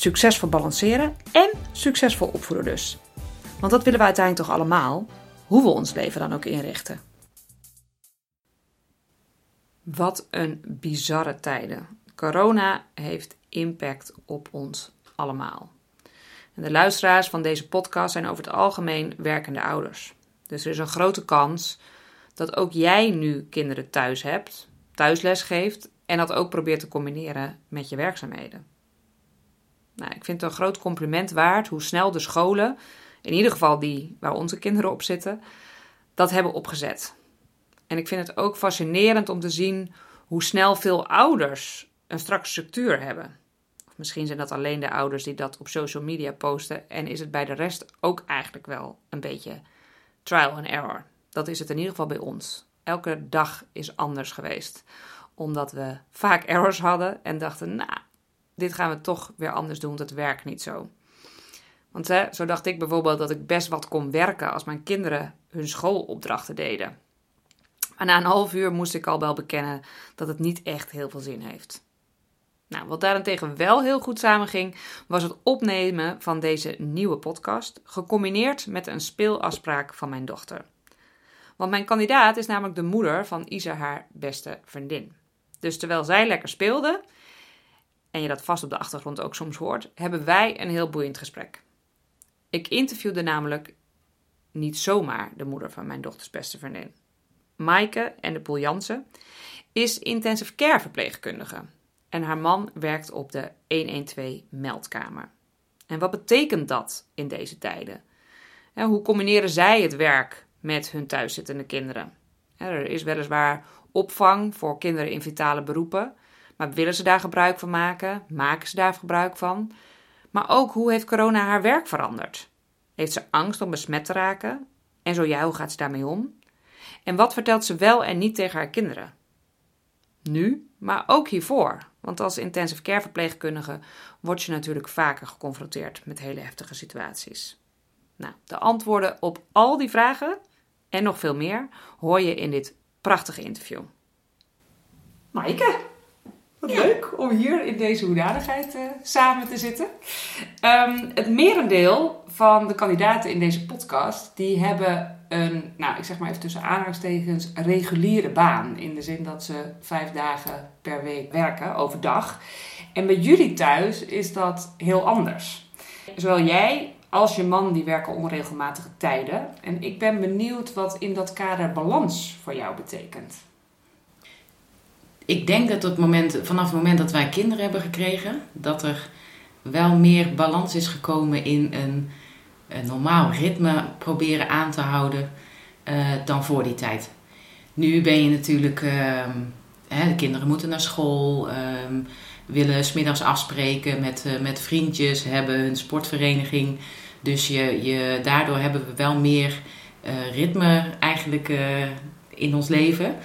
Succesvol balanceren en succesvol opvoeden dus. Want dat willen we uiteindelijk toch allemaal, hoe we ons leven dan ook inrichten. Wat een bizarre tijden. Corona heeft impact op ons allemaal. En de luisteraars van deze podcast zijn over het algemeen werkende ouders. Dus er is een grote kans dat ook jij nu kinderen thuis hebt, thuisles geeft en dat ook probeert te combineren met je werkzaamheden. Nou, ik vind het een groot compliment waard hoe snel de scholen, in ieder geval die waar onze kinderen op zitten, dat hebben opgezet. En ik vind het ook fascinerend om te zien hoe snel veel ouders een strak structuur hebben. Of misschien zijn dat alleen de ouders die dat op social media posten en is het bij de rest ook eigenlijk wel een beetje trial and error. Dat is het in ieder geval bij ons. Elke dag is anders geweest, omdat we vaak errors hadden en dachten, nou, dit gaan we toch weer anders doen, het werkt niet zo. Want hè, zo dacht ik bijvoorbeeld dat ik best wat kon werken als mijn kinderen hun schoolopdrachten deden. Maar na een half uur moest ik al wel bekennen dat het niet echt heel veel zin heeft. Nou, wat daarentegen wel heel goed samenging, was het opnemen van deze nieuwe podcast, gecombineerd met een speelafspraak van mijn dochter. Want mijn kandidaat is namelijk de moeder van Isa, haar beste vriendin. Dus terwijl zij lekker speelde, en je dat vast op de achtergrond ook soms hoort, hebben wij een heel boeiend gesprek. Ik interviewde namelijk niet zomaar de moeder van mijn dochters beste vriendin. Maaike en de Poel is intensive care verpleegkundige en haar man werkt op de 112 meldkamer. En wat betekent dat in deze tijden? En hoe combineren zij het werk met hun thuiszittende kinderen? Er is weliswaar opvang voor kinderen in vitale beroepen, maar willen ze daar gebruik van maken? Maken ze daar gebruik van? Maar ook hoe heeft corona haar werk veranderd? Heeft ze angst om besmet te raken? En zo ja, hoe gaat ze daarmee om? En wat vertelt ze wel en niet tegen haar kinderen? Nu, maar ook hiervoor. Want als intensive care verpleegkundige word je natuurlijk vaker geconfronteerd met hele heftige situaties. Nou, de antwoorden op al die vragen en nog veel meer hoor je in dit prachtige interview. Maaike, wat leuk om hier in deze hoedanigheid uh, samen te zitten. Um, het merendeel van de kandidaten in deze podcast, die hebben een, nou ik zeg maar even tussen aanhalingstekens, reguliere baan. In de zin dat ze vijf dagen per week werken, overdag. En bij jullie thuis is dat heel anders. Zowel jij als je man die werken onregelmatige tijden. En ik ben benieuwd wat in dat kader balans voor jou betekent. Ik denk dat het moment, vanaf het moment dat wij kinderen hebben gekregen, dat er wel meer balans is gekomen in een een normaal ritme proberen aan te houden uh, dan voor die tijd. Nu ben je natuurlijk, uh, hè, de kinderen moeten naar school, uh, willen smiddags afspreken met, uh, met vriendjes, hebben hun sportvereniging. Dus je, je, daardoor hebben we wel meer uh, ritme eigenlijk in ons leven.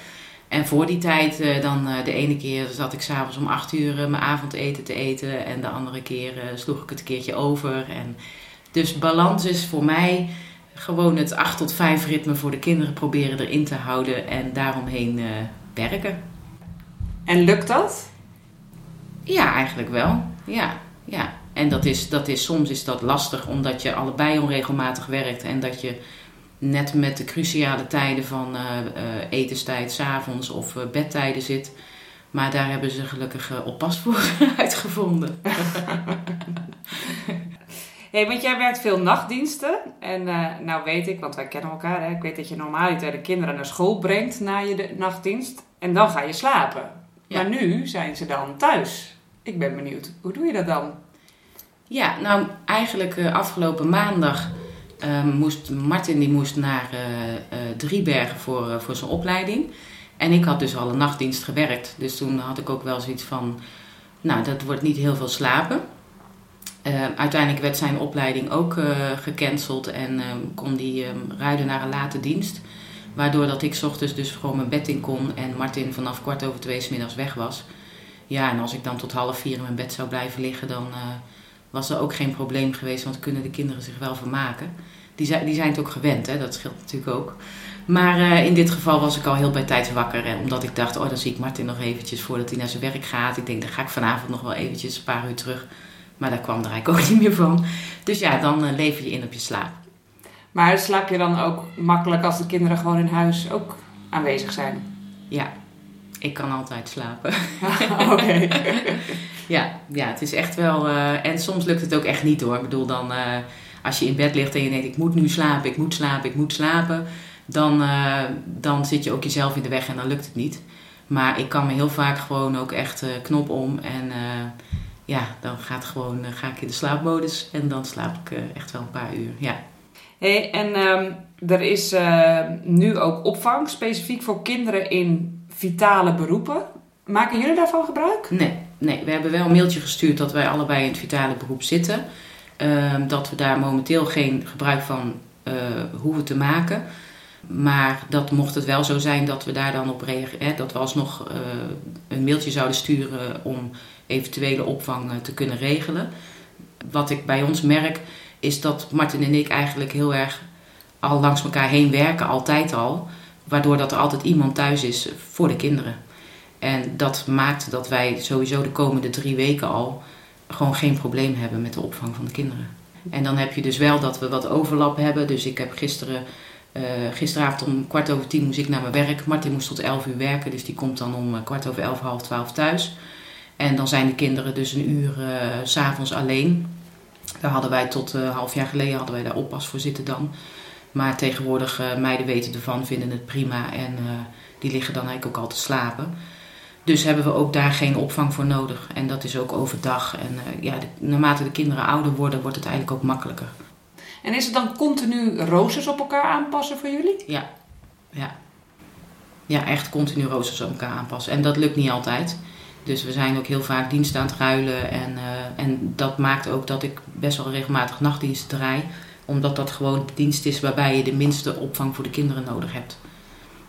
En voor die tijd, dan de ene keer zat ik s'avonds om acht uur mijn avondeten te eten. En de andere keer sloeg ik het een keertje over. En dus balans is voor mij gewoon het 8 tot 5 ritme voor de kinderen proberen erin te houden en daaromheen uh, werken. En lukt dat? Ja, eigenlijk wel. Ja, ja. En dat is, dat is, soms is dat lastig omdat je allebei onregelmatig werkt en dat je net met de cruciale tijden van uh, uh, etenstijd, s'avonds of bedtijden zit. Maar daar hebben ze gelukkig oppas voor uitgevonden. Hey, want jij werkt veel nachtdiensten. En uh, nou weet ik, want wij kennen elkaar. Hè? Ik weet dat je normaal de kinderen naar school brengt na je de nachtdienst. En dan ga je slapen. Maar nu zijn ze dan thuis. Ik ben benieuwd, hoe doe je dat dan? Ja, nou eigenlijk uh, afgelopen maandag moest Martin die moest naar uh, Driebergen voor, voor zijn opleiding. En ik had dus al een nachtdienst gewerkt. Dus toen had ik ook wel zoiets van, nou dat wordt niet heel veel slapen. Uh, uiteindelijk werd zijn opleiding ook gecanceld en uh, kon die ruilen naar een late dienst. Waardoor dat ik ochtends dus gewoon mijn bed in kon en Martin vanaf kwart over twee middags weg was. Ja, en als ik dan tot half vier in mijn bed zou blijven liggen, dan was er ook geen probleem geweest, want kunnen de kinderen zich wel vermaken. Die zijn, die zijn het ook gewend, hè? dat scheelt natuurlijk ook. Maar uh, in dit geval was ik al heel bij tijd wakker. Omdat ik dacht, oh dan zie ik Martin nog eventjes voordat hij naar zijn werk gaat. Ik denk, dan ga ik vanavond nog wel eventjes een paar uur terug. Maar daar kwam er eigenlijk ook niet meer van. Dus ja, dan uh, lever je in op je slaap. Maar slaap je dan ook makkelijk als de kinderen gewoon in huis ook aanwezig zijn? Ja, ik kan altijd slapen. Oké. ja, ja, het is echt wel... Uh, en soms lukt het ook echt niet hoor. Ik bedoel, dan als je in bed ligt en je denkt, ik moet nu slapen, ik moet slapen, ik moet slapen dan, uh, dan zit je ook jezelf in de weg en dan lukt het niet. Maar ik kan me heel vaak gewoon ook echt knop om en ja, dan gaat gewoon, ga ik in de slaapmodus en dan slaap ik echt wel een paar uur. Ja. Hey, en um, er is nu ook opvang specifiek voor kinderen in vitale beroepen. Maken jullie daarvan gebruik? Nee, nee, we hebben wel een mailtje gestuurd dat wij allebei in het vitale beroep zitten. Ehm, dat we daar momenteel geen gebruik van hoeven te maken. Maar dat mocht het wel zo zijn dat we daar dan op reageren. Dat we alsnog uh, een mailtje zouden sturen om eventuele opvang te kunnen regelen. Wat ik bij ons merk is dat Martin en ik eigenlijk heel erg al langs elkaar heen werken, altijd al. Waardoor dat er altijd iemand thuis is voor de kinderen. En dat maakt dat wij sowieso de komende drie weken al gewoon geen probleem hebben met de opvang van de kinderen. En dan heb je dus wel dat we wat overlap hebben. Dus ik heb gisteren uh, gisteravond om kwart over tien moest ik naar mijn werk. Martin moest tot elf uur werken, dus die komt dan om eh, kwart over elf, half twaalf thuis. En dan zijn de kinderen dus een uur uh, s'avonds alleen. Daar hadden wij tot uh, half jaar geleden hadden wij daar oppas voor zitten dan. Maar tegenwoordig meiden weten ervan, vinden het prima en die liggen dan eigenlijk ook al te slapen. Dus hebben we ook daar geen opvang voor nodig. En dat is ook overdag. En ja, de, naarmate de kinderen ouder worden, wordt het eigenlijk ook makkelijker. En is het dan continu roosters op elkaar aanpassen voor jullie? Ja, ja. Ja, echt continu roosters op elkaar aanpassen. En dat lukt niet altijd. Dus we zijn ook heel vaak dienst aan het ruilen. En, uh, en dat maakt ook dat ik best wel regelmatig nachtdiensten draai. Omdat dat gewoon de dienst is waarbij je de minste opvang voor de kinderen nodig hebt.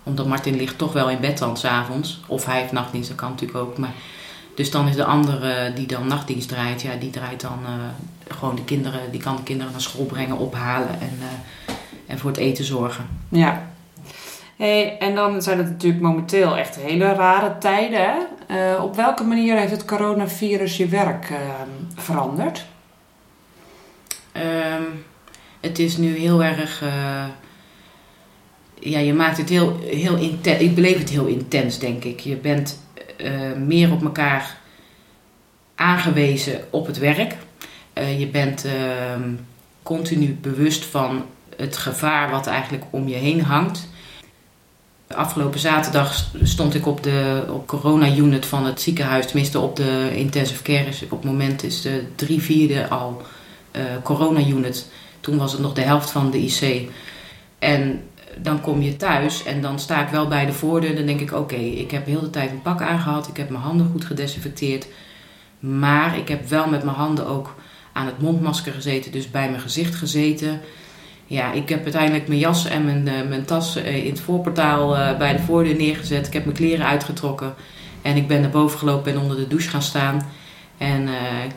Omdat Martin ligt toch wel in bed dan s'avonds. Of hij heeft nachtdienst, dat kan natuurlijk ook. Maar dus dan is de andere die dan nachtdienst draait, ja, die draait dan uh, gewoon de kinderen, die kan de kinderen naar school brengen, ophalen en, uh, en voor het eten zorgen. Ja. Hey, en dan zijn het natuurlijk momenteel echt hele rare tijden. Hè? Uh, op welke manier heeft het coronavirus je werk veranderd? Um, het is nu heel erg. Ja, je maakt het heel, heel intens. Ik beleef het heel intens, denk ik. Je bent uh, meer op elkaar aangewezen op het werk. Uh, je bent uh, continu bewust van het gevaar wat eigenlijk om je heen hangt. Afgelopen zaterdag stond ik op de op corona-unit van het ziekenhuis, tenminste op de intensive care. Op het moment is de drie vierde al uh, corona-unit. Toen was het nog de helft van de IC. En dan kom je thuis en dan sta ik wel bij de voordeur. Dan denk ik: oké, ik heb heel de tijd een pak aangehad. Ik heb mijn handen goed gedesinfecteerd. Maar ik heb wel met mijn handen ook aan het mondmasker gezeten, dus bij mijn gezicht gezeten. Ja, ik heb uiteindelijk mijn jas en mijn, uh, mijn tas uh, in het voorportaal uh, bij de voordeur neergezet. Ik heb mijn kleren uitgetrokken en ik ben naar boven gelopen en onder de douche gaan staan. En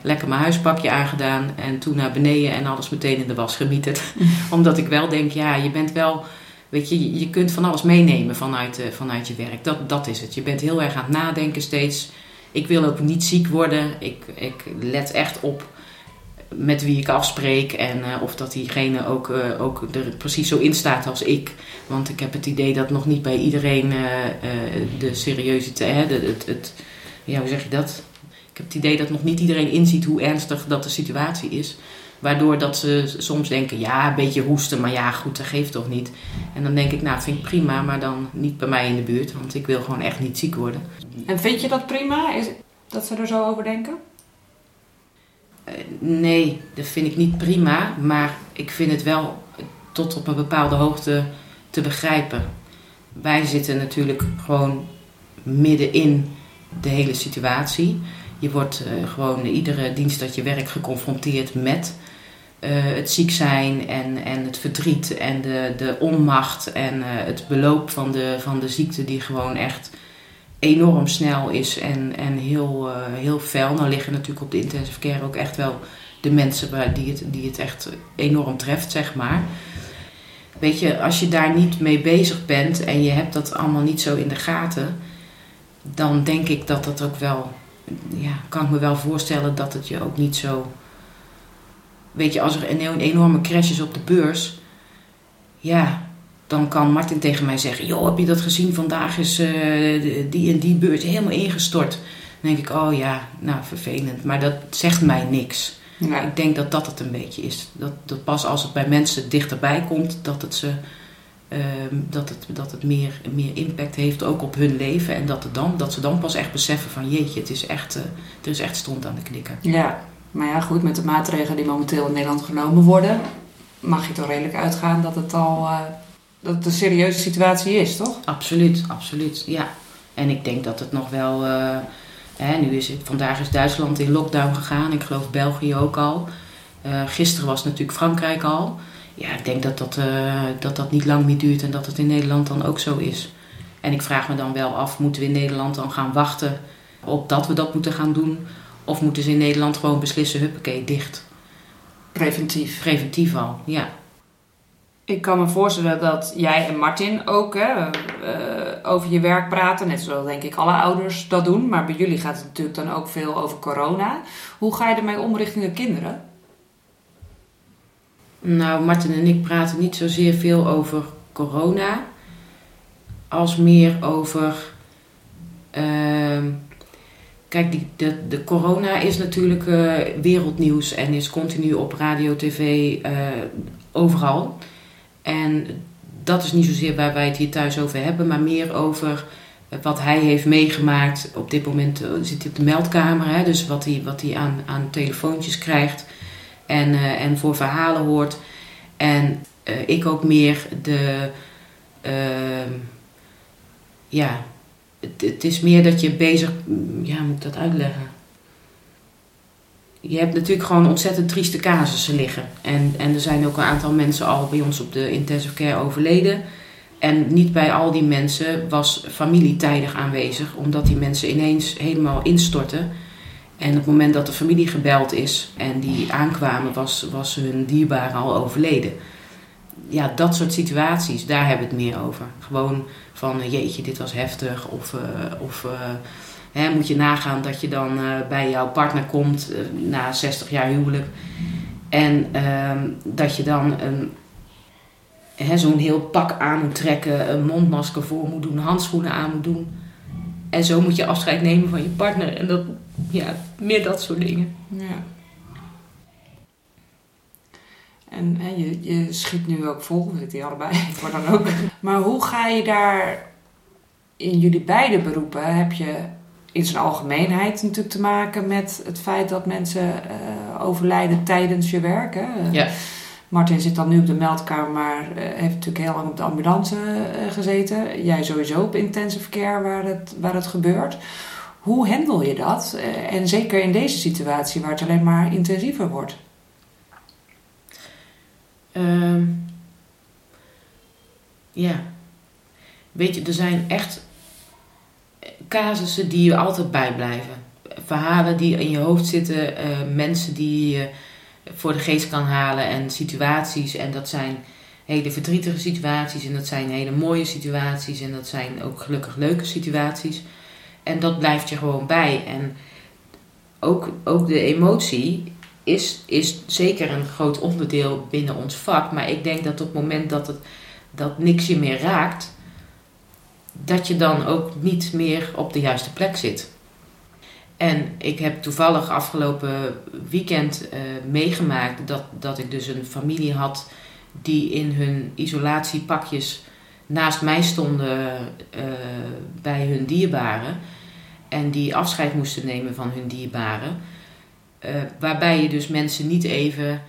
lekker mijn huispakje aangedaan en toen naar beneden en alles meteen in de was gemieterd. Omdat ik wel denk, ja, je bent wel Weet je, je kunt van alles meenemen vanuit, uh, vanuit je werk. Dat, dat is het. Je bent heel erg aan het nadenken steeds. Ik wil ook niet ziek worden. Ik, ik let echt op met wie ik afspreek en uh, of dat diegene ook, uh, ook er precies zo in staat als ik. Want ik heb het idee dat nog niet bij iedereen de seriositeit, het, het, het, ja, hoe zeg je dat? Ik heb het idee dat nog niet iedereen inziet hoe ernstig dat de situatie is. Waardoor dat ze soms denken, ja, een beetje hoesten, maar ja, goed, dat geeft toch niet. En dan denk ik, nou, vind ik prima, maar dan niet bij mij in de buurt, want ik wil gewoon echt niet ziek worden. En vind je dat prima, is, dat ze er zo over denken? Uh, nee, dat vind ik niet prima, maar ik vind het wel tot op een bepaalde hoogte te begrijpen. Wij zitten natuurlijk gewoon midden in de hele situatie. Je wordt gewoon iedere dienst dat je werkt geconfronteerd met het ziek zijn en, en het verdriet en de, de onmacht en het beloop van de, van de ziekte die gewoon echt enorm snel is en, en heel, heel fel. Nou liggen natuurlijk op de intensive care ook echt wel de mensen waar, die, het, die het echt enorm treft, zeg maar. Weet je, als je daar niet mee bezig bent en je hebt dat allemaal niet zo in de gaten, dan denk ik dat dat ook wel, ja, kan ik me wel voorstellen dat het je ook niet zo. Weet je, als er een enorme crash is op de beurs, ja, dan kan Martin tegen mij zeggen: Joh, heb je dat gezien? Vandaag is uh, die en die beurs helemaal ingestort. Dan denk ik: Oh ja, nou vervelend. Maar dat zegt mij niks. Ja. Ik denk dat dat het een beetje is. Dat, dat pas als het bij mensen dichterbij komt, dat het, ze, ehm, dat het, dat het meer, meer impact heeft ook op hun leven. En dat, het dan, dat ze dan pas echt beseffen van jeetje, het is echt, uh, er is echt stond aan de knikker. Ja, maar ja goed, met de maatregelen die momenteel in Nederland genomen worden, mag je toch redelijk uitgaan dat het al uh, dat het een serieuze situatie is, toch? Absoluut, absoluut, ja. En ik denk dat het nog wel... Uh, nu is het, vandaag is Duitsland in lockdown gegaan. Ik geloof België ook al. Uh, gisteren was natuurlijk Frankrijk al. Ja, ik denk dat dat, dat dat niet lang meer duurt en dat het in Nederland dan ook zo is. En ik vraag me dan wel af, moeten we in Nederland dan gaan wachten op dat we dat moeten gaan doen? Of moeten ze in Nederland gewoon beslissen, huppakee, dicht? Preventief. Preventief al, ja. Ik kan me voorstellen dat jij en Martin ook hè, uh, over je werk praten. Net zoals denk ik alle ouders dat doen. Maar bij jullie gaat het natuurlijk dan ook veel over corona. Hoe ga je ermee om richting de kinderen? Nou, Martin en ik praten niet zozeer veel over corona. Als meer over... Uh, kijk, de, de corona is natuurlijk uh, wereldnieuws en is continu op radio, tv, uh, overal. En dat is niet zozeer waar wij het hier thuis over hebben, maar meer over eh, wat hij heeft meegemaakt. Op dit moment eh, zit hij op de meldkamer, hè, dus wat hij, wat hij aan, aan telefoontjes krijgt en, en voor verhalen hoort. En ik ook meer de. Uh, ja, het, is meer dat je bezig. Ja, moet ik dat uitleggen? je hebt natuurlijk gewoon ontzettend trieste casussen liggen. En, en er zijn ook een aantal mensen al bij ons op de intensive care overleden. En niet bij al die mensen was familie tijdig aanwezig, omdat die mensen ineens helemaal instortten. En op het moment dat de familie gebeld is en die aankwamen, was, was hun dierbare al overleden. Ja, dat soort situaties, daar hebben we het meer over. Gewoon van, jeetje, dit was heftig. Of, uh, of uh, Hè, moet je nagaan dat je dan uh, bij jouw partner komt na 60 jaar huwelijk. En uh, dat je dan zo'n heel pak aan moet trekken, een mondmasker voor moet doen, handschoenen aan moet doen. En zo moet je afscheid nemen van je partner. En dat, ja, meer dat soort dingen. Ja. En hè, je, je schiet nu ook vol, we zitten hier allebei, maar dan ook. Maar hoe ga je daar in jullie beide beroepen? Heb je in zijn algemeenheid natuurlijk te maken met het feit dat mensen uh, overlijden tijdens je werk. Hè? Ja. Martin zit dan nu op de meldkamer, maar uh, heeft natuurlijk heel lang op de ambulance uh, gezeten. Jij sowieso op intensive care waar het, waar het gebeurt. Hoe handel je dat? en zeker in deze situatie waar het alleen maar intensiever wordt. Um, ja. Weet je, er zijn echt casussen die je altijd bijblijven. Verhalen die in je hoofd zitten, uh, mensen die je voor de geest kan halen en situaties. En dat zijn hele verdrietige situaties en dat zijn hele mooie situaties en dat zijn ook gelukkig leuke situaties. En dat blijft je gewoon bij. En ook, ook de emotie is, is zeker een groot onderdeel binnen ons vak. Maar ik denk dat op het moment dat, het, dat niks je meer raakt, dat je dan ook niet meer op de juiste plek zit. En ik heb toevallig afgelopen weekend uh, meegemaakt dat, dat ik dus een familie had die in hun isolatiepakjes naast mij stonden uh, bij hun dierbaren. En die afscheid moesten nemen van hun dierbaren. Uh, waarbij je dus mensen niet even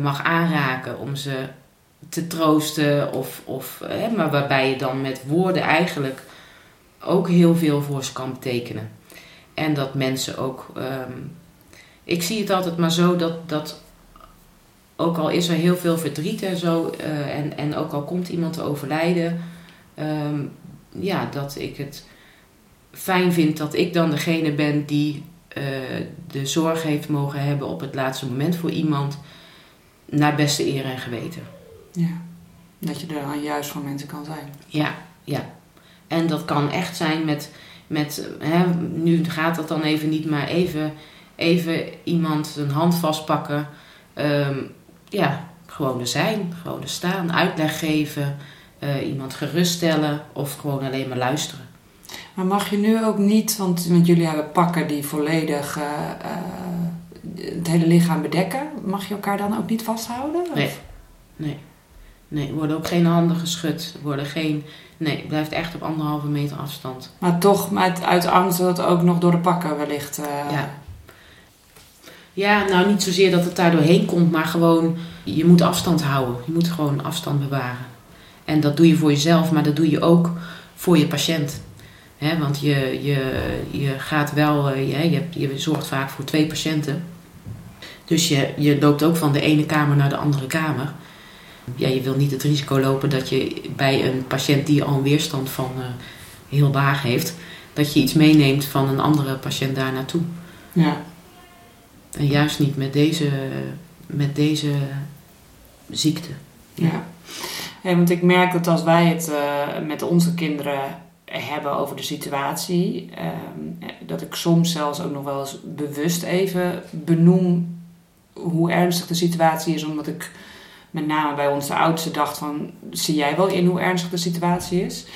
mag aanraken om ze te troosten. Of, of, hè, maar waarbij je dan met woorden eigenlijk ook heel veel voor ze kan betekenen. En dat mensen ook. ehm, ik zie het altijd maar zo dat, dat ook al is er heel veel verdriet en zo, eh, en, en ook al komt iemand te overlijden, ehm, ja, dat ik het fijn vind dat ik dan degene ben die eh, de zorg heeft mogen hebben op het laatste moment voor iemand, naar beste eer en geweten. Ja. Dat je er dan juist voor mensen kan zijn. Ja, ja. En dat kan echt zijn met, met hè, nu gaat dat dan even niet, maar even, even iemand zijn hand vastpakken. Ehm, ja, gewoon er zijn, gewoon er staan, uitleg geven, eh, iemand geruststellen of gewoon alleen maar luisteren. Maar mag je nu ook niet, want, want jullie hebben pakken die volledig eh, eh, het hele lichaam bedekken. Mag je elkaar dan ook niet vasthouden? Of- Nee. Nee. Nee, worden ook geen handen geschud. Worden geen. Nee, het blijft echt op anderhalve meter afstand. Maar toch met, uit angst dat het ook nog door de pakken wellicht... eh, Ja. Ja, nou niet zozeer dat het daar doorheen komt, maar gewoon je moet afstand houden. Je moet gewoon afstand bewaren. En dat doe je voor jezelf, maar dat doe je ook voor je patiënt. Want je, je, je gaat wel, eh, je, je, je zorgt vaak voor twee patiënten. Dus je, je loopt ook van de ene kamer naar de andere kamer. Ja, je wil niet het risico lopen dat je bij een patiënt die al een weerstand van eh, heel laag heeft, dat je iets meeneemt van een andere patiënt daar naartoe. ja. En juist niet met deze, met deze ziekte. Ja. Ja, want ik merk dat als wij het eh, met onze kinderen hebben over de situatie, ehm, dat ik soms zelfs ook nog wel eens bewust even benoem hoe ernstig de situatie is, omdat ik met name bij onze oudste dacht van, zie jij wel in hoe ernstig de situatie is?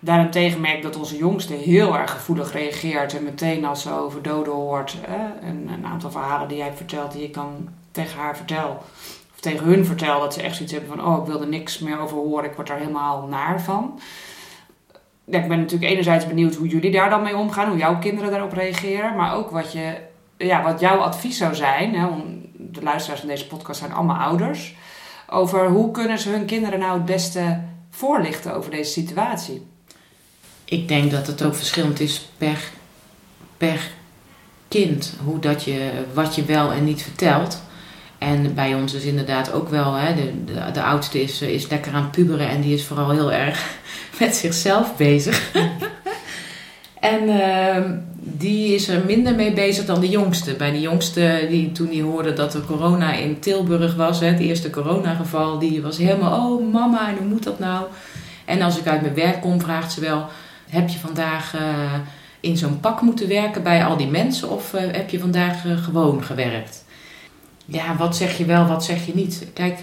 Daarentegen merk ik dat onze jongste heel erg gevoelig reageert en meteen als ze over doden hoort, eh, een, aantal verhalen die jij vertelt, die ik dan tegen haar vertel, of tegen hun vertel, dat ze echt zoiets hebben van, oh, ik wil er niks meer over horen, ik word daar helemaal naar van. Ik ben natuurlijk enerzijds benieuwd hoe jullie daar dan mee omgaan, hoe jouw kinderen daarop reageren, maar ook wat, je, ja, wat jouw advies zou zijn. Hè, de luisteraars van deze podcast zijn allemaal ouders. Over hoe kunnen ze hun kinderen nou het beste voorlichten over deze situatie. Ik denk dat het ook verschillend is per, per kind, hoe dat je, wat je wel en niet vertelt. En bij ons is inderdaad ook wel, hè, de, de, de oudste is, is lekker aan puberen en die is vooral heel erg met zichzelf bezig. en ehm, die is er minder mee bezig dan de jongste. Bij de jongste, die, toen die hoorde dat er corona in Tilburg was, hè, het eerste coronageval, die was helemaal, oh mama, en hoe moet dat nou? En als ik uit mijn werk kom, vraagt ze wel, heb je vandaag eh, in zo'n pak moeten werken bij al die mensen of eh, heb je vandaag eh, gewoon gewerkt? Ja, wat zeg je wel, wat zeg je niet? Kijk,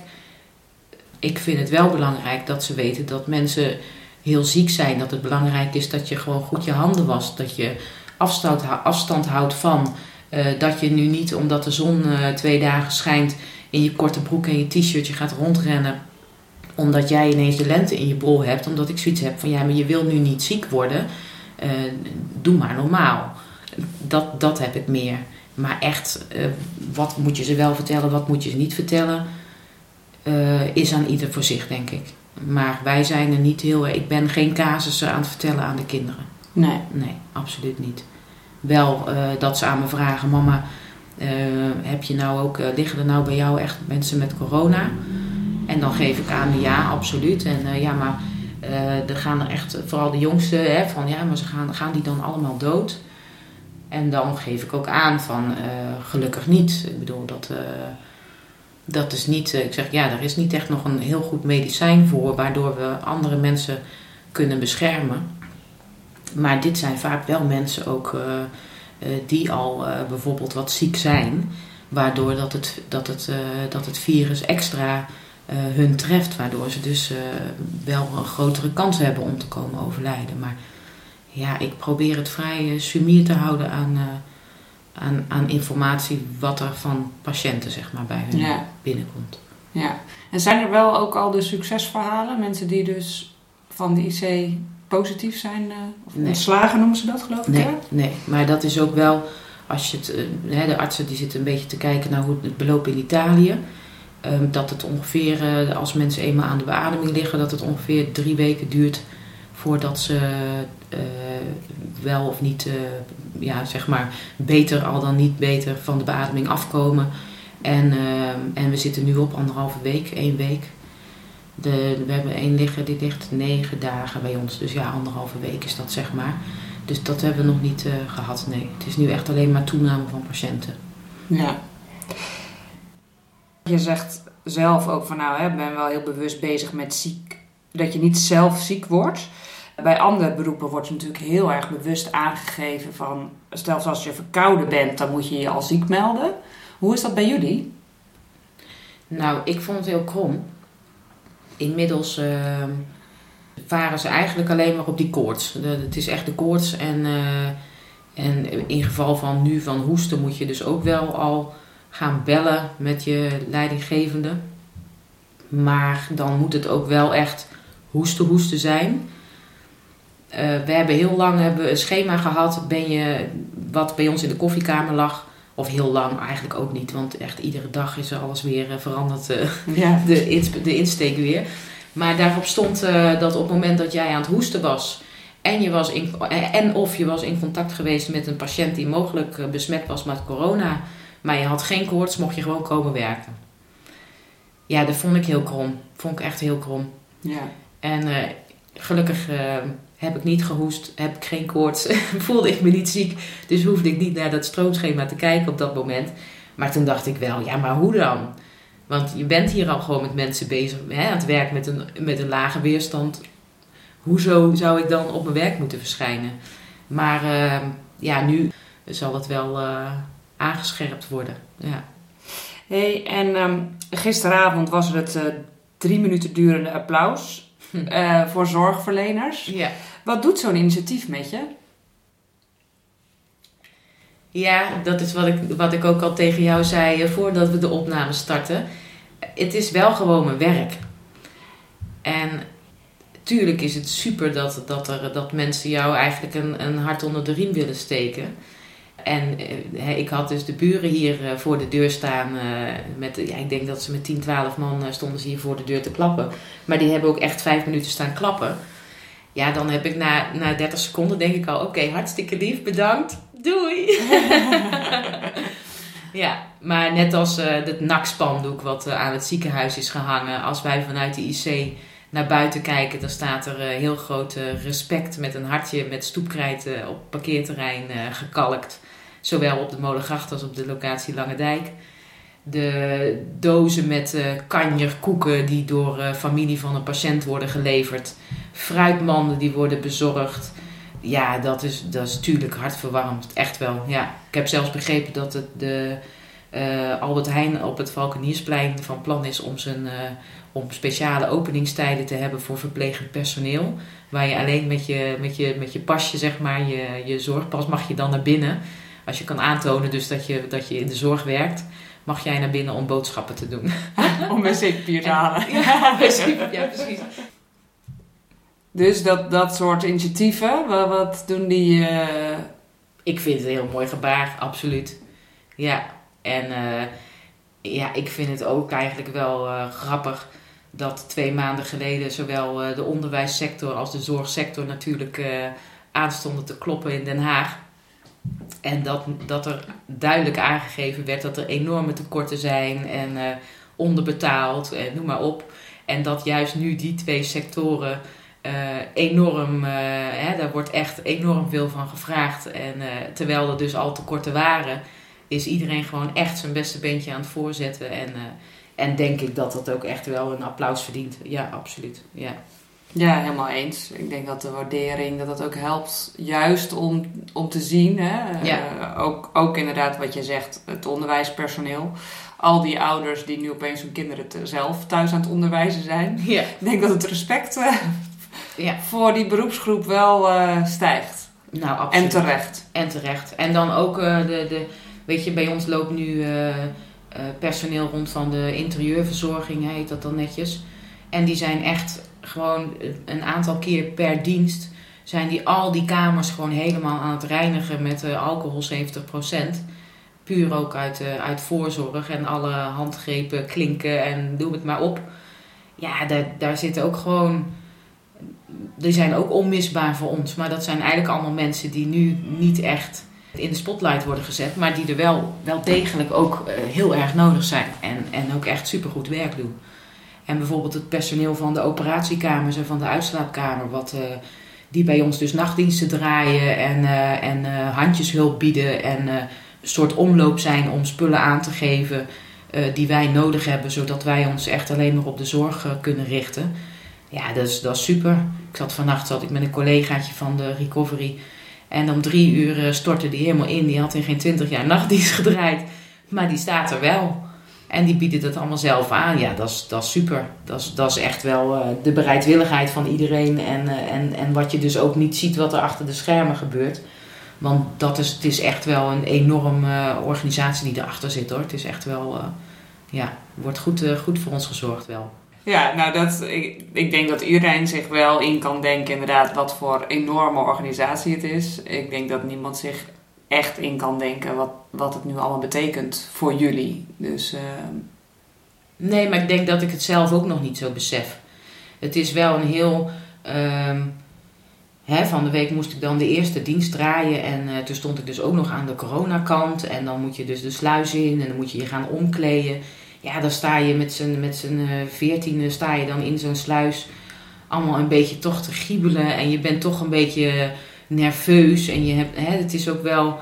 ik vind het wel belangrijk dat ze weten dat mensen heel ziek zijn. Dat het belangrijk is dat je gewoon goed je handen wast. Dat je afstand, afstand houdt van. eh, dat je nu niet, omdat de zon eh, twee dagen schijnt, in je korte broek en je t-shirtje gaat rondrennen. Omdat jij ineens de lente in je bol hebt. Omdat ik zoiets heb van ja, maar je wil nu niet ziek worden. Eh, doe maar normaal. Dat, dat heb ik meer. Maar echt, wat moet je ze wel vertellen, wat moet je ze niet vertellen, is aan ieder voor zich, denk ik. Maar wij zijn er niet heel. Ik ben geen casussen aan het vertellen aan de kinderen. Nee. Nee, absoluut niet. Wel eh, dat ze aan me vragen: Mama, eh, heb je nou ook, eh, liggen er nou bij jou echt mensen met corona? En dan geef ik aan: ja, absoluut. En ja, maar er gaan er echt, vooral de jongste, hè, van ja, maar ze gaan, gaan die dan allemaal dood? En dan geef ik ook aan van gelukkig niet. Ik bedoel, dat, dat is niet. eh, ik zeg ja, er is niet echt nog een heel goed medicijn voor waardoor we andere mensen kunnen beschermen. Maar dit zijn vaak wel mensen ook eh, eh, die al bijvoorbeeld wat ziek zijn, waardoor dat het, dat het, dat het virus extra hun treft, waardoor ze dus wel een grotere kans hebben om te komen overlijden. Maar ja, ik probeer het vrij sumier te houden aan, aan, aan informatie wat er van patiënten zeg maar, bij hun Ja. binnenkomt. Ja. En zijn er wel ook al de succesverhalen? Mensen die dus van de IC positief zijn? eh, of Nee. ontslagen noemen ze dat geloof ik? Nee, hè? nee, maar dat is ook wel, als je het, eh, hè, de artsen die zitten een beetje te kijken naar hoe het beloopt in Italië. Ehm, dat het ongeveer, eh, als mensen eenmaal aan de beademing liggen, dat het ongeveer drie weken duurt voordat ze eh, wel of niet, eh, ja, zeg maar, beter al dan niet beter van de beademing afkomen. En, eh, en we zitten nu op anderhalve week, één week. De, we hebben één ligger die ligt negen dagen bij ons. Dus ja, anderhalve week is dat zeg maar. Dus dat hebben we nog niet gehad, nee. Het is nu echt alleen maar toename van patiënten. Ja. Je zegt zelf ook van nou, ik ben wel heel bewust bezig met ziek. Dat je niet zelf ziek wordt. Bij andere beroepen wordt natuurlijk heel erg bewust aangegeven van, stel als je verkouden bent, dan moet je je al ziek melden. Hoe is dat bij jullie? Nou, ik vond het heel krom. Inmiddels uh, varen ze eigenlijk alleen maar op die koorts. het is echt de koorts. En, uh, en in geval van nu van hoesten moet je dus ook wel al gaan bellen met je leidinggevende. Maar dan moet het ook wel echt hoesten hoesten zijn. Uh, we hebben heel lang hebben een schema gehad, ben je, wat bij ons in de koffiekamer lag. Of heel lang eigenlijk ook niet, want echt iedere dag is er alles weer uh, veranderd, uh, ja. de, ins de insteek weer. Maar daarop stond dat op het moment dat jij aan het hoesten was en, je was in, en of je was in contact geweest met een patiënt die mogelijk besmet was met corona, maar je had geen koorts, mocht je gewoon komen werken. Ja, dat vond ik heel krom. Vond ik echt heel krom. Ja. En gelukkig heb ik niet gehoest, heb ik geen koorts, voelde ik me niet ziek. Dus hoefde ik niet naar dat stroomschema te kijken op dat moment. Maar toen dacht ik wel, ja, maar hoe dan? Want je bent hier al gewoon met mensen bezig, hè, aan het werk met een, met een lage weerstand. Hoezo zou ik dan op mijn werk moeten verschijnen? Maar uh, ja, nu zal het wel uh, aangescherpt worden. Ja. hey, en um, gisteravond was er het uh, drie minuten durende applaus uh, voor zorgverleners. Ja. Wat doet zo'n initiatief met je? Ja, dat is wat ik, wat ik ook al tegen jou zei eh, voordat we de opname starten. Het is wel gewoon mijn werk. En tuurlijk is het super dat, dat, er, dat mensen jou eigenlijk een, een hart onder de riem willen steken. En eh, ik had dus de buren hier eh, voor de deur staan. Met, ja, ik denk dat ze met 10, 12 man stonden ze hier voor de deur te klappen. Maar die hebben ook echt vijf minuten staan klappen. Ja, dan heb ik na, na 30 seconden denk ik al, oké, hartstikke lief, bedankt, doei. ja, maar net als uh, het NAC-spandoek wat aan het ziekenhuis is gehangen, als wij vanuit de IC naar buiten kijken, dan staat er heel groot respect met een hartje met stoepkrijt op parkeerterrein gekalkt. Zowel op de Molengracht als op de locatie Lange Dijk. De dozen met kanjerkoeken die door familie van een patiënt worden geleverd. Fruitmanden die worden bezorgd. Ja, dat is, dat is natuurlijk hartverwarmend. Echt wel, ja. Ik heb zelfs begrepen dat het de, uh, Albert Heijn op het Valkeniersplein van plan is om, zijn, om speciale openingstijden te hebben voor verplegend personeel. Waar je alleen met je, met je, met je pasje, zeg maar, je, je zorgpas mag je dan naar binnen. Als je kan aantonen dus dat je, dat je in de zorg werkt, mag jij naar binnen om boodschappen te doen. om een zeepapier te halen. Ja, ja, precies. Dus dat, dat soort initiatieven, wat, wat doen die... Uh... Ik vind het een heel mooi gebaar, absoluut. Ja, en uh, ja, ik vind het ook eigenlijk wel uh, grappig dat twee maanden geleden zowel de onderwijssector als de zorgsector natuurlijk aanstonden te kloppen in Den Haag. En dat, dat er duidelijk aangegeven werd dat er enorme tekorten zijn en onderbetaald en noem maar op. En dat juist nu die twee sectoren uh, enorm, uh, hè, daar wordt echt enorm veel van gevraagd. En terwijl er dus al tekorten waren, is iedereen gewoon echt zijn beste beentje aan het voorzetten. En, en denk ik dat dat ook echt wel een applaus verdient. Ja, absoluut. Ja. Ja, helemaal eens. Ik denk dat de waardering, dat dat ook helpt juist om, om te zien. Hè? Ja. Ook, ook inderdaad wat je zegt, het onderwijspersoneel. Al die ouders die nu opeens hun kinderen zelf thuis aan het onderwijzen zijn. Ja. Ik denk dat het respect uh, ja. voor die beroepsgroep wel uh, stijgt. Nou, absoluut. En terecht. En terecht. En dan ook de, de weet je, bij ons loopt nu personeel rond van de interieurverzorging, heet dat dan netjes. En die zijn echt gewoon een aantal keer per dienst zijn die al die kamers gewoon helemaal aan het reinigen met alcohol 70%. Puur ook uit, uit voorzorg en alle handgrepen, klinken en doe het maar op. Ja, daar, daar zitten ook gewoon die zijn ook onmisbaar voor ons. Maar dat zijn eigenlijk allemaal mensen die nu niet echt in de spotlight worden gezet. Maar die er wel, wel degelijk ook eh, heel erg nodig zijn. En, en ook echt supergoed werk doen. En bijvoorbeeld het personeel van de operatiekamers en van de uitslaapkamer. Wat, eh, die bij ons dus nachtdiensten draaien en, uh, en handjeshulp bieden. En een soort omloop zijn om spullen aan te geven die wij nodig hebben. Zodat wij ons echt alleen maar op de zorg kunnen richten. Ja, dat is, dat is super. Ik zat vannacht zat ik met een collegaatje van de recovery. En om drie uur eh, stortte die helemaal in. Die had in geen twintig jaar nachtdienst gedraaid. Maar die staat er wel. En die biedt het allemaal zelf aan. Ja, dat is, dat is super. Dat is, dat is echt wel uh, de bereidwilligheid van iedereen. En, uh, en, en wat je dus ook niet ziet wat er achter de schermen gebeurt. Want dat is, het is echt wel een enorme organisatie die erachter zit hoor. Het is echt wel, ja, wordt goed, goed voor ons gezorgd wel. Ja, nou dat, ik, ik denk dat iedereen zich wel in kan denken inderdaad wat voor enorme organisatie het is. Ik denk dat niemand zich echt in kan denken wat, wat het nu allemaal betekent voor jullie. Dus, uh... Nee, maar ik denk dat ik het zelf ook nog niet zo besef. Het is wel een heel... Uh, hè, van de week moest ik dan de eerste dienst draaien en uh, toen stond ik dus ook nog aan de coronakant. En dan moet je dus de sluis in en dan moet je je gaan omkleden ja, dan sta je met z'n, met uh, veertiende sta je dan in zo'n sluis allemaal een beetje toch te giebelen en je bent toch een beetje nerveus en je hebt, hè, het is ook wel,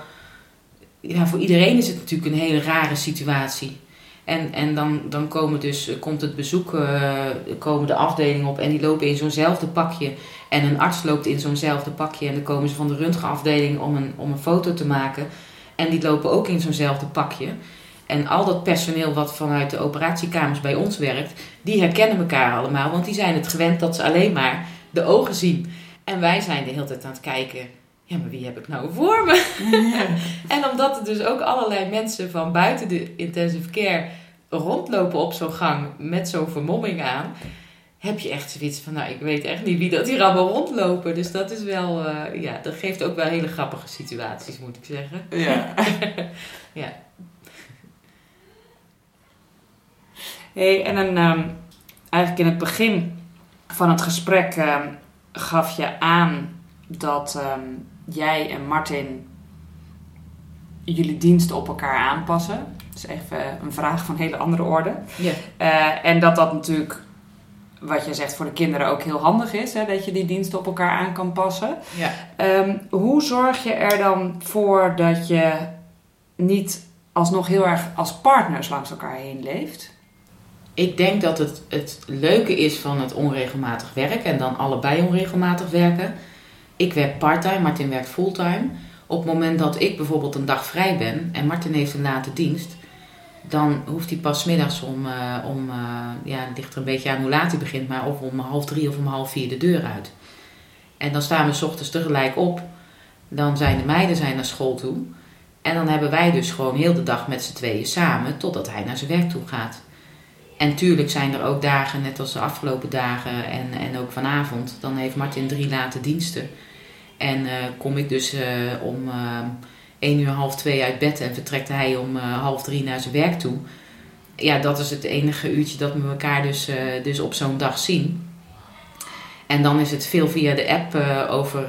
ja, voor iedereen is het natuurlijk een hele rare situatie. En, en dan, dan komen dus, komt het bezoek, uh, komen de afdelingen op en die lopen in zo'nzelfde pakje. En een arts loopt in zo'nzelfde pakje en dan komen ze van de röntgenafdeling om een, om een foto te maken. En die lopen ook in zo'nzelfde pakje. En al dat personeel wat vanuit de operatiekamers bij ons werkt, die herkennen elkaar allemaal, want die zijn het gewend dat ze alleen maar de ogen zien. En wij zijn de hele tijd aan het kijken, ja, maar wie heb ik nou voor me? en omdat er dus ook allerlei mensen van buiten de intensive care rondlopen op zo'n gang met zo'n vermomming aan, heb je echt zoiets van, nou, ik weet echt niet wie dat hier allemaal rondlopen. Dus dat is wel, uh, ja, dat geeft ook wel hele grappige situaties, moet ik zeggen. Ja. ja. Hey, en um, eigenlijk in het begin van het gesprek um, gaf je aan dat um, jij en Martin jullie diensten op elkaar aanpassen. Dat is even een vraag van een hele andere orde. Ja. Uh, en dat dat natuurlijk, wat je zegt, voor de kinderen ook heel handig is. Hè, dat je die diensten op elkaar aan kan passen. Ja. hoe zorg je er dan voor dat je niet alsnog heel erg als partners langs elkaar heen leeft? Ik denk dat het, het leuke is van het onregelmatig werk en dan allebei onregelmatig werken. Ik werk parttime, Martin werkt fulltime. Op het moment dat ik bijvoorbeeld een dag vrij ben en Martin heeft een late dienst, dan hoeft hij pas middags om, uh, om uh, ja, het ligt er een beetje aan hoe laat hij begint, maar of om half drie of om half vier de deur uit. En dan staan we s ochtends tegelijk op. Dan zijn de meiden zijn naar school toe. En dan hebben wij dus gewoon heel de dag met z'n tweeën samen totdat hij naar zijn werk toe gaat. En tuurlijk zijn er ook dagen, net als de afgelopen dagen en, en ook vanavond, dan heeft Martin drie late diensten. En uh, kom ik dus uh, om uh, 1 uur half twee uit bed en vertrekt hij om half drie naar zijn werk toe. Ja, dat is het enige uurtje dat we elkaar dus, dus op zo'n dag zien. En dan is het veel via de app over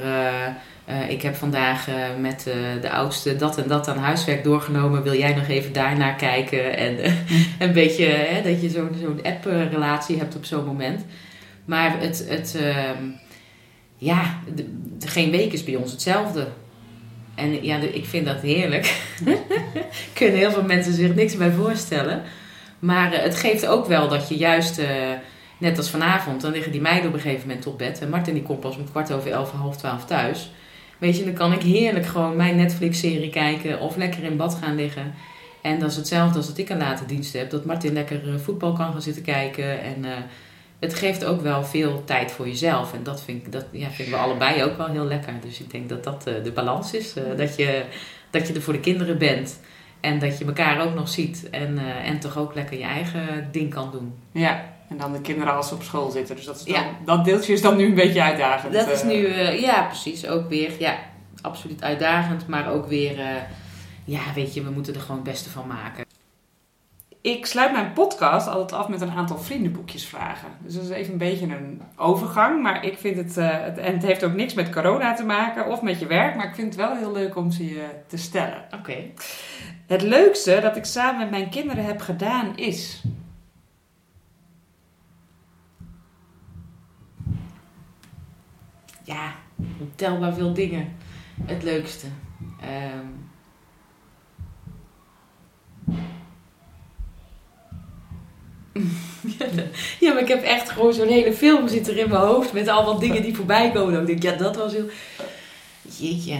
uh, ik heb vandaag uh, met uh, de oudste dat en dat aan huiswerk doorgenomen. Wil jij nog even daarnaar kijken? En een beetje hè, dat je zo'n zo'n app-relatie hebt op zo'n moment. Maar het, het ehm, ja, de, de, geen week is bij ons hetzelfde. En ja, de, ik vind dat heerlijk. Kunnen heel veel mensen zich niks bij voorstellen. Maar het geeft ook wel dat je juist net als vanavond, dan liggen die meiden op een gegeven moment op bed. En Martin die komt pas om kwart over elf, half twaalf thuis. Weet je, dan kan ik heerlijk gewoon mijn Netflix-serie kijken of lekker in bad gaan liggen. En dat is hetzelfde als dat ik een late dienst heb. Dat Martin lekker eh, voetbal kan gaan zitten kijken. En uh, het geeft ook wel veel tijd voor jezelf. En dat, vind ik, dat ja, vinden we allebei ook wel heel lekker. Dus ik denk dat dat uh, de balans is. dat, je, dat je er voor de kinderen bent. En dat je elkaar ook nog ziet. En, en toch ook lekker je eigen ding kan doen. Ja, en dan de kinderen als ze op school zitten. Dus dat, is dan, ja. dat deeltje is dan nu een beetje uitdagend. Dat is nu, uh, ja precies, ook weer, ja, absoluut uitdagend. Maar ook weer, uh, ja weet je, we moeten er gewoon het beste van maken. ik sluit mijn podcast altijd af met een aantal vriendenboekjesvragen. Dus dat is even een beetje een overgang. Maar ik vind het, uh, het, en het heeft ook niks met corona te maken of met je werk. Maar ik vind het wel heel leuk om ze je te stellen. Oké. Het leukste dat ik samen met mijn kinderen heb gedaan is. Ja, ontelbaar veel dingen. Het leukste. Ehm, ja, maar ik heb echt gewoon zo'n hele film zitten in mijn hoofd met allemaal dingen die voorbij komen. Dan denk ik, ja, dat was heel. Jeetje.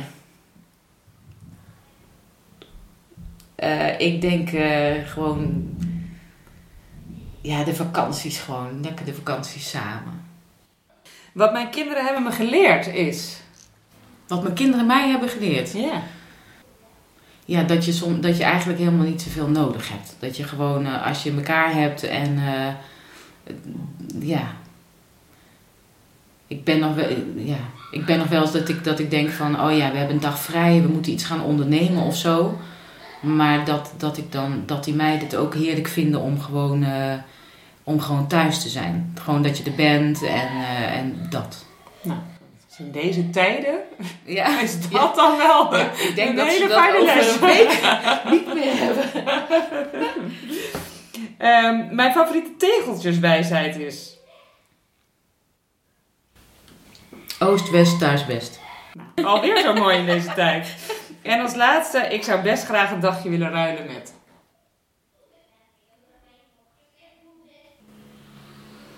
Eh, ik denk eh, gewoon. Ja, de vakanties gewoon. Lekker de vakanties samen. Wat mijn kinderen hebben me geleerd is. Wat mijn kinderen mij hebben geleerd. Ja. Ja, dat je, som, dat je eigenlijk helemaal niet zoveel nodig hebt. Dat je gewoon, uh, als je elkaar hebt en uh, ja. Ik ben, nog wel, ja. ik ben nog wel eens dat ik, dat ik denk van, oh ja, we hebben een dag vrij, we moeten iets gaan ondernemen of zo. Maar dat, dat, ik dan, dat die meiden het ook heerlijk vinden om gewoon, uh, om gewoon thuis te zijn. Gewoon dat je er bent en, en dat. Nou, in deze tijden ja. is dat ja. dan wel ja, ik denk een dat hele ze dat fijne over les. een week niet meer hebben. um, mijn favoriete tegeltjeswijsheid is... Oost, west, thuis, best. Nou, alweer zo mooi in deze tijd. En als laatste, ik zou best graag een dagje willen ruilen met...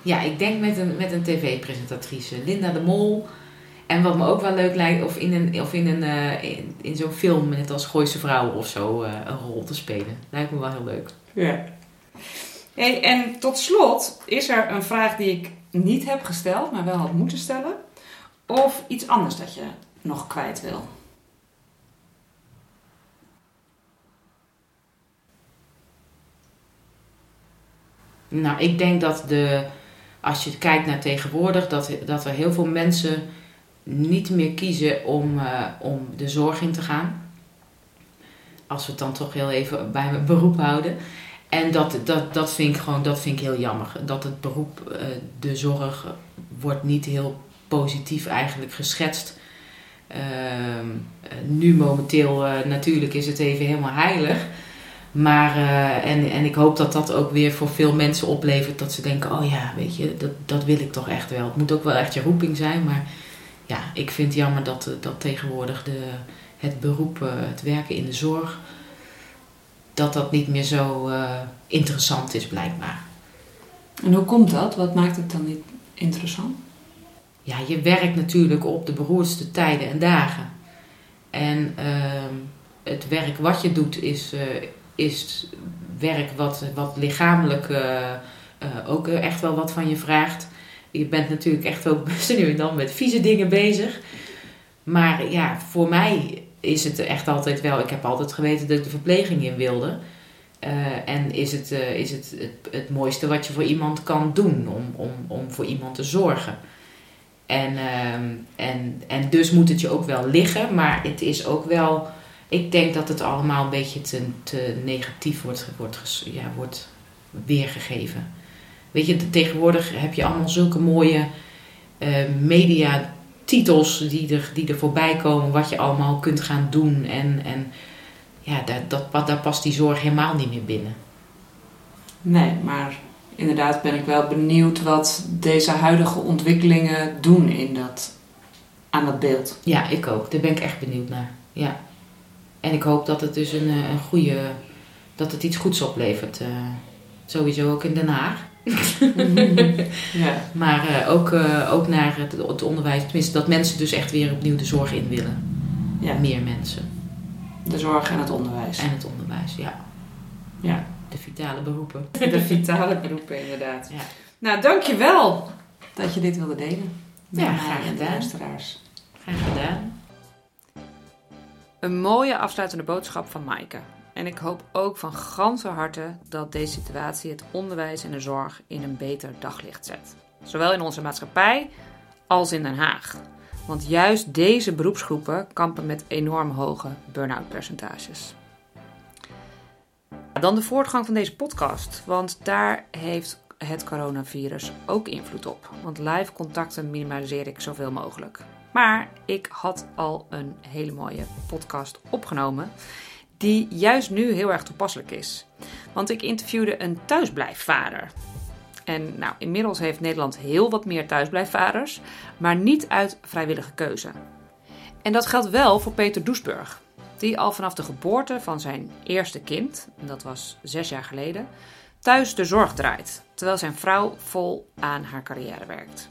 Ja, ik denk met een, met een tv-presentatrice. Linda de Mol. En wat me ook wel leuk lijkt, of in, een, of in, een, uh, in, in zo'n film, net als Gooise Vrouw of zo, uh, een rol te spelen. Lijkt me wel heel leuk. Ja. Hey, en tot slot is er een vraag die ik niet heb gesteld, maar wel had moeten stellen. Of iets anders dat je nog kwijt wil. Nou, ik denk dat de, als je kijkt naar tegenwoordig, dat, dat er heel veel mensen niet meer kiezen om, uh, om de zorg in te gaan. Als we het dan toch heel even bij mijn beroep houden. En dat, dat, dat, vind ik gewoon, dat vind ik heel jammer. Dat het beroep, uh, de zorg, wordt niet heel positief eigenlijk geschetst. Uh, nu momenteel, natuurlijk is het even helemaal heilig. Maar, uh, en, en ik hoop dat dat ook weer voor veel mensen oplevert. Dat ze denken, oh ja, weet je, dat, dat wil ik toch echt wel. Het moet ook wel echt je roeping zijn. Maar ja, ik vind het jammer dat, dat tegenwoordig de, het beroep, uh, het werken in de zorg... dat dat niet meer zo uh, interessant is blijkbaar. En hoe komt dat? Wat maakt het dan niet interessant? Ja, je werkt natuurlijk op de beroerdste tijden en dagen. En ehm, het werk wat je doet is is werk wat, wat lichamelijk uh, uh, ook echt wel wat van je vraagt. Je bent natuurlijk echt ook best nu en dan met vieze dingen bezig. Maar ja, voor mij is het echt altijd wel. Ik heb altijd geweten dat ik de verpleging in wilde. En is het, is het, het, mooiste wat je voor iemand kan doen om, om, om voor iemand te zorgen. En, en, en dus moet het je ook wel liggen, maar het is ook wel ik denk dat het allemaal een beetje te, te negatief wordt, wordt, ja, wordt weergegeven. Weet je, tegenwoordig heb je allemaal zulke mooie uh, mediatitels die er, die er voorbij komen, wat je allemaal kunt gaan doen. En, en ja, dat, dat, daar past die zorg helemaal niet meer binnen. Nee, maar inderdaad ben ik wel benieuwd wat deze huidige ontwikkelingen doen in dat, aan dat beeld. Ja, ik ook. Daar ben ik echt benieuwd naar. Ja. En ik hoop dat het dus een, een goede, dat het iets goeds oplevert. Uh, sowieso ook in Den Haag. ja. Maar uh, ook, uh, ook naar het, het, onderwijs, tenminste dat mensen dus echt weer opnieuw de zorg in willen. Ja. Meer mensen. De zorg en het onderwijs. En het onderwijs, ja. Ja. De vitale beroepen. De vitale beroepen, inderdaad. Ja. Nou, dankjewel dat je dit wilde delen. Ja, graag gedaan. luisteraars. Graag gedaan. Een mooie afsluitende boodschap van Maaike. En ik hoop ook van ganse harte dat deze situatie het onderwijs en de zorg in een beter daglicht zet. Zowel in onze maatschappij als in Den Haag. Want juist deze beroepsgroepen kampen met enorm hoge burn-out percentages. Dan de voortgang van deze podcast, want daar heeft het coronavirus ook invloed op. Want live contacten minimaliseer ik zoveel mogelijk. Maar ik had al een hele mooie podcast opgenomen, die juist nu heel erg toepasselijk is. Want ik interviewde een thuisblijfvader. En nou, inmiddels heeft Nederland heel wat meer thuisblijfvaders, maar niet uit vrijwillige keuze. En dat geldt wel voor Peter Doesburg, die al vanaf de geboorte van zijn eerste kind, dat was zes jaar geleden, thuis de zorg draait, terwijl zijn vrouw vol aan haar carrière werkt.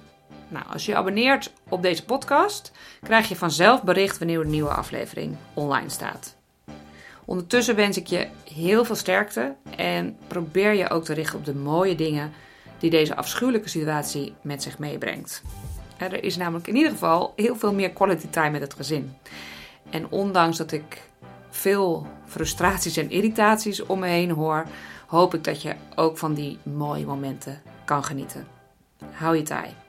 Nou, als je abonneert op deze podcast, krijg je vanzelf bericht wanneer een nieuwe aflevering online staat. Ondertussen wens ik je heel veel sterkte en probeer je ook te richten op de mooie dingen die deze afschuwelijke situatie met zich meebrengt. Er is namelijk in ieder geval heel veel meer quality time met het gezin. En ondanks dat ik veel frustraties en irritaties om me heen hoor, hoop ik dat je ook van die mooie momenten kan genieten. Hou je taai.